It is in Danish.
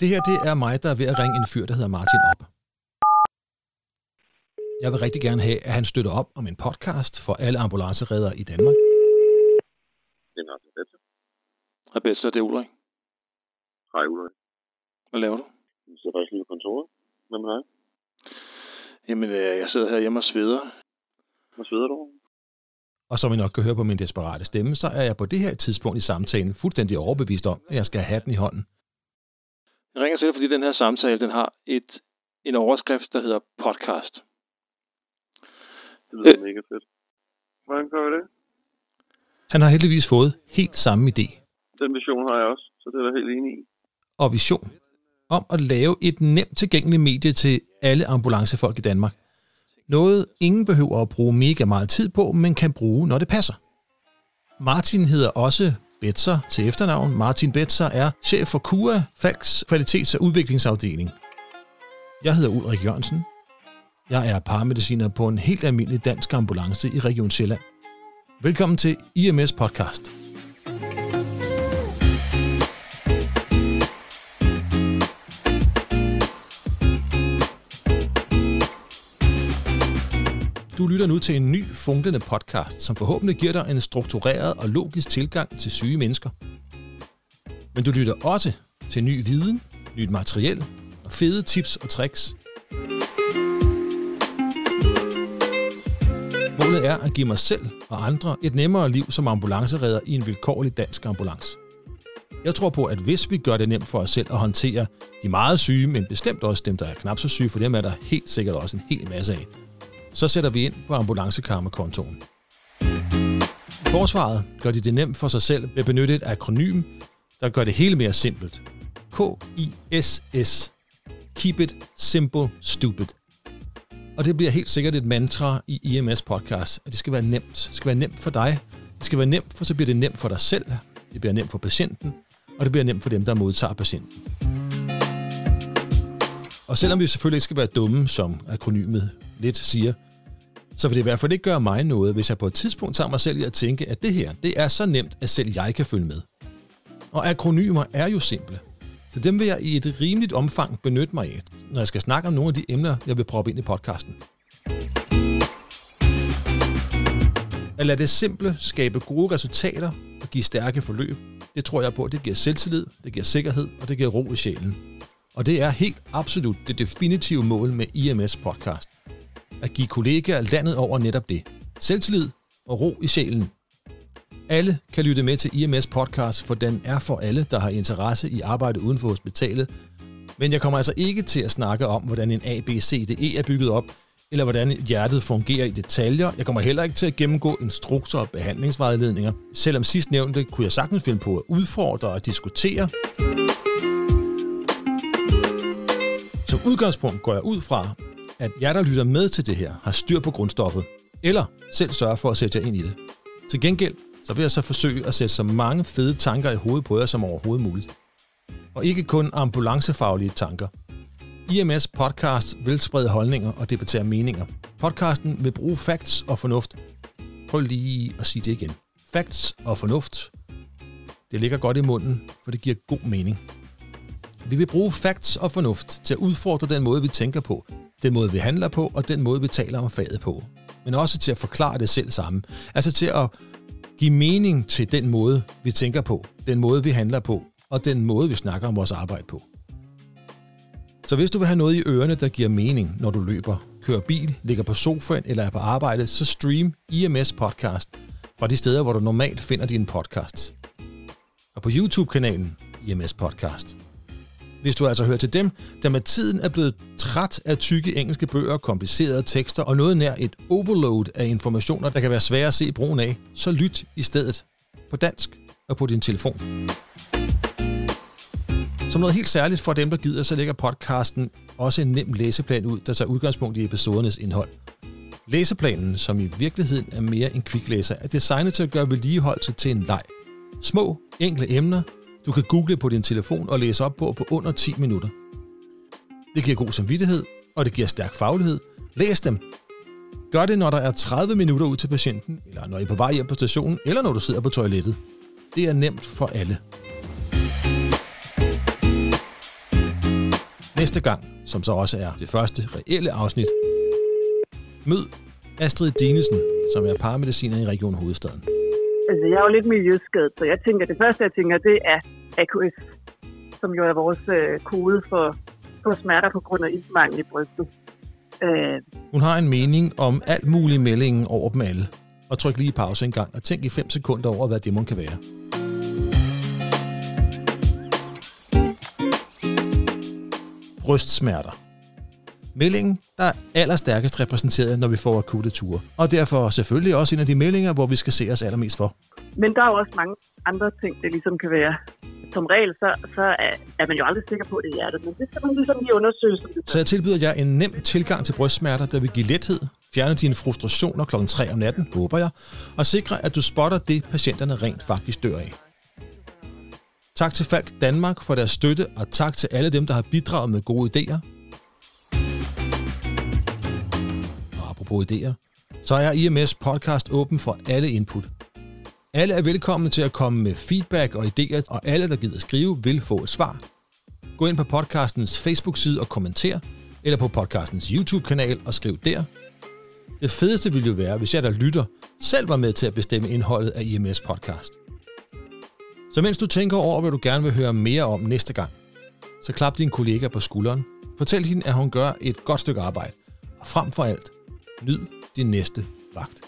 Det her, det er mig, der er ved at ringe en fyr, der hedder Martin op. Jeg vil rigtig gerne have, at han støtter op om en podcast for alle ambulanceredere i Danmark. Det er Martin Betze. Hej Betzer, det er Ulrik. Hej Ulrik. Hvad laver du? Jeg sidder faktisk lige på kontoret. Hvem er dig? Jamen, øh, jeg sidder her hjemme og sveder. Hvad sveder du? Og som I nok kan høre på min desperate stemme, så er jeg på det her tidspunkt i samtalen fuldstændig overbevist om, at jeg skal have den i hånden. Jeg ringer til dig, fordi den her samtale, den har et, en overskrift, der hedder podcast. Det lyder Øh. mega fedt. Hvordan gør vi det? Han har heldigvis fået helt samme idé Den vision har jeg også, så det er jeg helt enig i. og vision om at lave et nemt tilgængeligt medie til alle ambulancefolk i Danmark. Noget ingen behøver at bruge mega meget tid på, men kan bruge, når det passer. Martin hedder også Betzer til efternavn. Martin Betzer er chef for KUA, Falks Kvalitets- og Udviklingsafdeling. Jeg hedder Ulrik Jørgensen. Jeg er paramediciner på en helt almindelig dansk ambulance i Region Sjælland. Velkommen til IMS Podcast. Du lytter nu til en ny funklende podcast, som forhåbentlig giver dig en struktureret og logisk tilgang til syge mennesker. Men du lytter også til ny viden, nyt materiel og fede tips og tricks. Målet er at give mig selv og andre et nemmere liv som ambulanceredder i en vilkårlig dansk ambulance. Jeg tror på, at hvis vi gør det nemt for os selv at håndtere de meget syge, men bestemt også dem, der er knap så syge, for dem er der helt sikkert også en hel masse af, så sætter vi ind på ambulancekarmekontoen. Forsvaret gør de det nemt for sig selv ved at benytte et akronym, der gør det hele mere simpelt. K-I-S-S. Keep it simple stupid. Og det bliver helt sikkert et mantra i IMS podcast, at det skal være nemt. Det skal være nemt for dig. Det skal være nemt, for så bliver det nemt for dig selv. Det bliver nemt for patienten. Og det bliver nemt for dem, der modtager patienten. Og selvom vi selvfølgelig ikke skal være dumme, som akronymet lidt siger, så vil det i hvert fald ikke gøre mig noget, hvis jeg på et tidspunkt tager mig selv i at tænke, at det her, det er så nemt, at selv jeg kan følge med. Og akronymer er jo simple. Så dem vil jeg i et rimeligt omfang benytte mig af, når jeg skal snakke om nogle af de emner, jeg vil proppe ind i podcasten. At lade det simple skabe gode resultater og give stærke forløb, det tror jeg på, at det giver selvtillid, det giver sikkerhed og det giver ro i sjælen. Og det er helt absolut det definitive mål med IMS podcast. At give kollegaer landet over netop det. Selvtillid og ro i sjælen. Alle kan lytte med til IMS podcast, for den er for alle, der har interesse i arbejde uden for hospitalet. Men jeg kommer altså ikke til at snakke om, hvordan en ABCDE er bygget op, eller hvordan hjertet fungerer i detaljer. Jeg kommer heller ikke til at gennemgå instrukser og behandlingsvejledninger. Selvom sidst nævnte, kunne jeg sagtens finde på at udfordre og diskutere. Som udgangspunkt går jeg ud fra, at jer, der lytter med til det her, har styr på grundstoffet, eller selv sørger for at sætte jer ind i det. Til gengæld, så vil jeg så forsøge at sætte så mange fede tanker i hovedet på jer som overhovedet muligt. Og ikke kun ambulancefaglige tanker. IMS podcast vil sprede holdninger og debattere meninger. Podcasten vil bruge facts og fornuft. Prøv lige at sige det igen. Facts og fornuft. Det ligger godt i munden, for det giver god mening. Vi vil bruge facts og fornuft til at udfordre den måde, vi tænker på, den måde, vi handler på, og den måde, vi taler om faget på. Men også til at forklare det selv sammen. Altså til at give mening til den måde, vi tænker på, den måde, vi handler på, og den måde, vi snakker om vores arbejde på. Så hvis du vil have noget i ørerne, der giver mening, når du løber, kører bil, ligger på sofaen eller er på arbejde, så stream IMS podcast fra de steder, hvor du normalt finder dine podcasts. Og på YouTube-kanalen IMS podcast. Hvis du altså hører til dem, der med tiden er blevet træt af tykke engelske bøger, komplicerede tekster og noget nær et overload af informationer, der kan være svære at se brugen af, så lyt i stedet på dansk og på din telefon. Som noget helt særligt for dem, der gider, så lægger podcasten også en nem læseplan ud, der tager udgangspunkt i episodernes indhold. Læseplanen, som i virkeligheden er mere en kviklæser, er designet til at gøre vedligeholdelse til en leg. Små, enkle emner, du kan google på din telefon og læse op på på under 10 minutter. Det giver god samvittighed, og det giver stærk faglighed. Læs dem. Gør det, når der er 30 minutter ud til patienten, eller når I er på vej hjem på stationen, eller når du sidder på toilettet. Det er nemt for alle. næste gang, som så også er det første reelle afsnit, mød Astrid Dinesen, som er paramediciner i Region Hovedstaden. Altså, jeg er jo lidt miljøskadet, så jeg tænker, det første, jeg tænker, det er AKS, som jo er vores øh, kode for, for smerter på grund af iltmangel i brystet. Øh, Hun har en mening om alt muligt meldingen over dem alle. Og tryk lige pause en gang og tænk i 5 sekunder over, hvad det må kan være. Brystsmerter. Meldingen, der er allerstærkest repræsenteret, når vi får akutte ture. Og derfor selvfølgelig også en af de meldinger, hvor vi skal se os allermest for. men der er jo også mange andre ting, det ligesom kan være. Som regel, så, så er, man jo aldrig sikker på, at det er hjertet, men det skal man ligesom lige undersøge. Som det Så jeg tilbyder jer en nem tilgang til brystsmerter, der vil give lethed, fjerne dine frustrationer kl. 3 om natten, håber jeg, og sikre, at du spotter det, patienterne rent faktisk dør af. Tak til Falk Danmark for deres støtte, og tak til alle dem, der har bidraget med gode idéer. Apropos idéer, så er IMS podcast åben for alle input. Alle er velkomne til at komme med feedback og idéer, og alle, der gider skrive, vil få et svar. Gå ind på podcastens Facebook-side og kommenter, eller på podcastens YouTube-kanal og skriv der. Det fedeste ville jo være, hvis jeg, der lytter, selv var med til at bestemme indholdet af IMS podcast. Så mens du tænker over, hvad du gerne vil høre mere om næste gang, så klap din kollega på skulderen. Fortæl hende, at hun gør et godt stykke arbejde. Og frem for alt, nyd din næste vagt.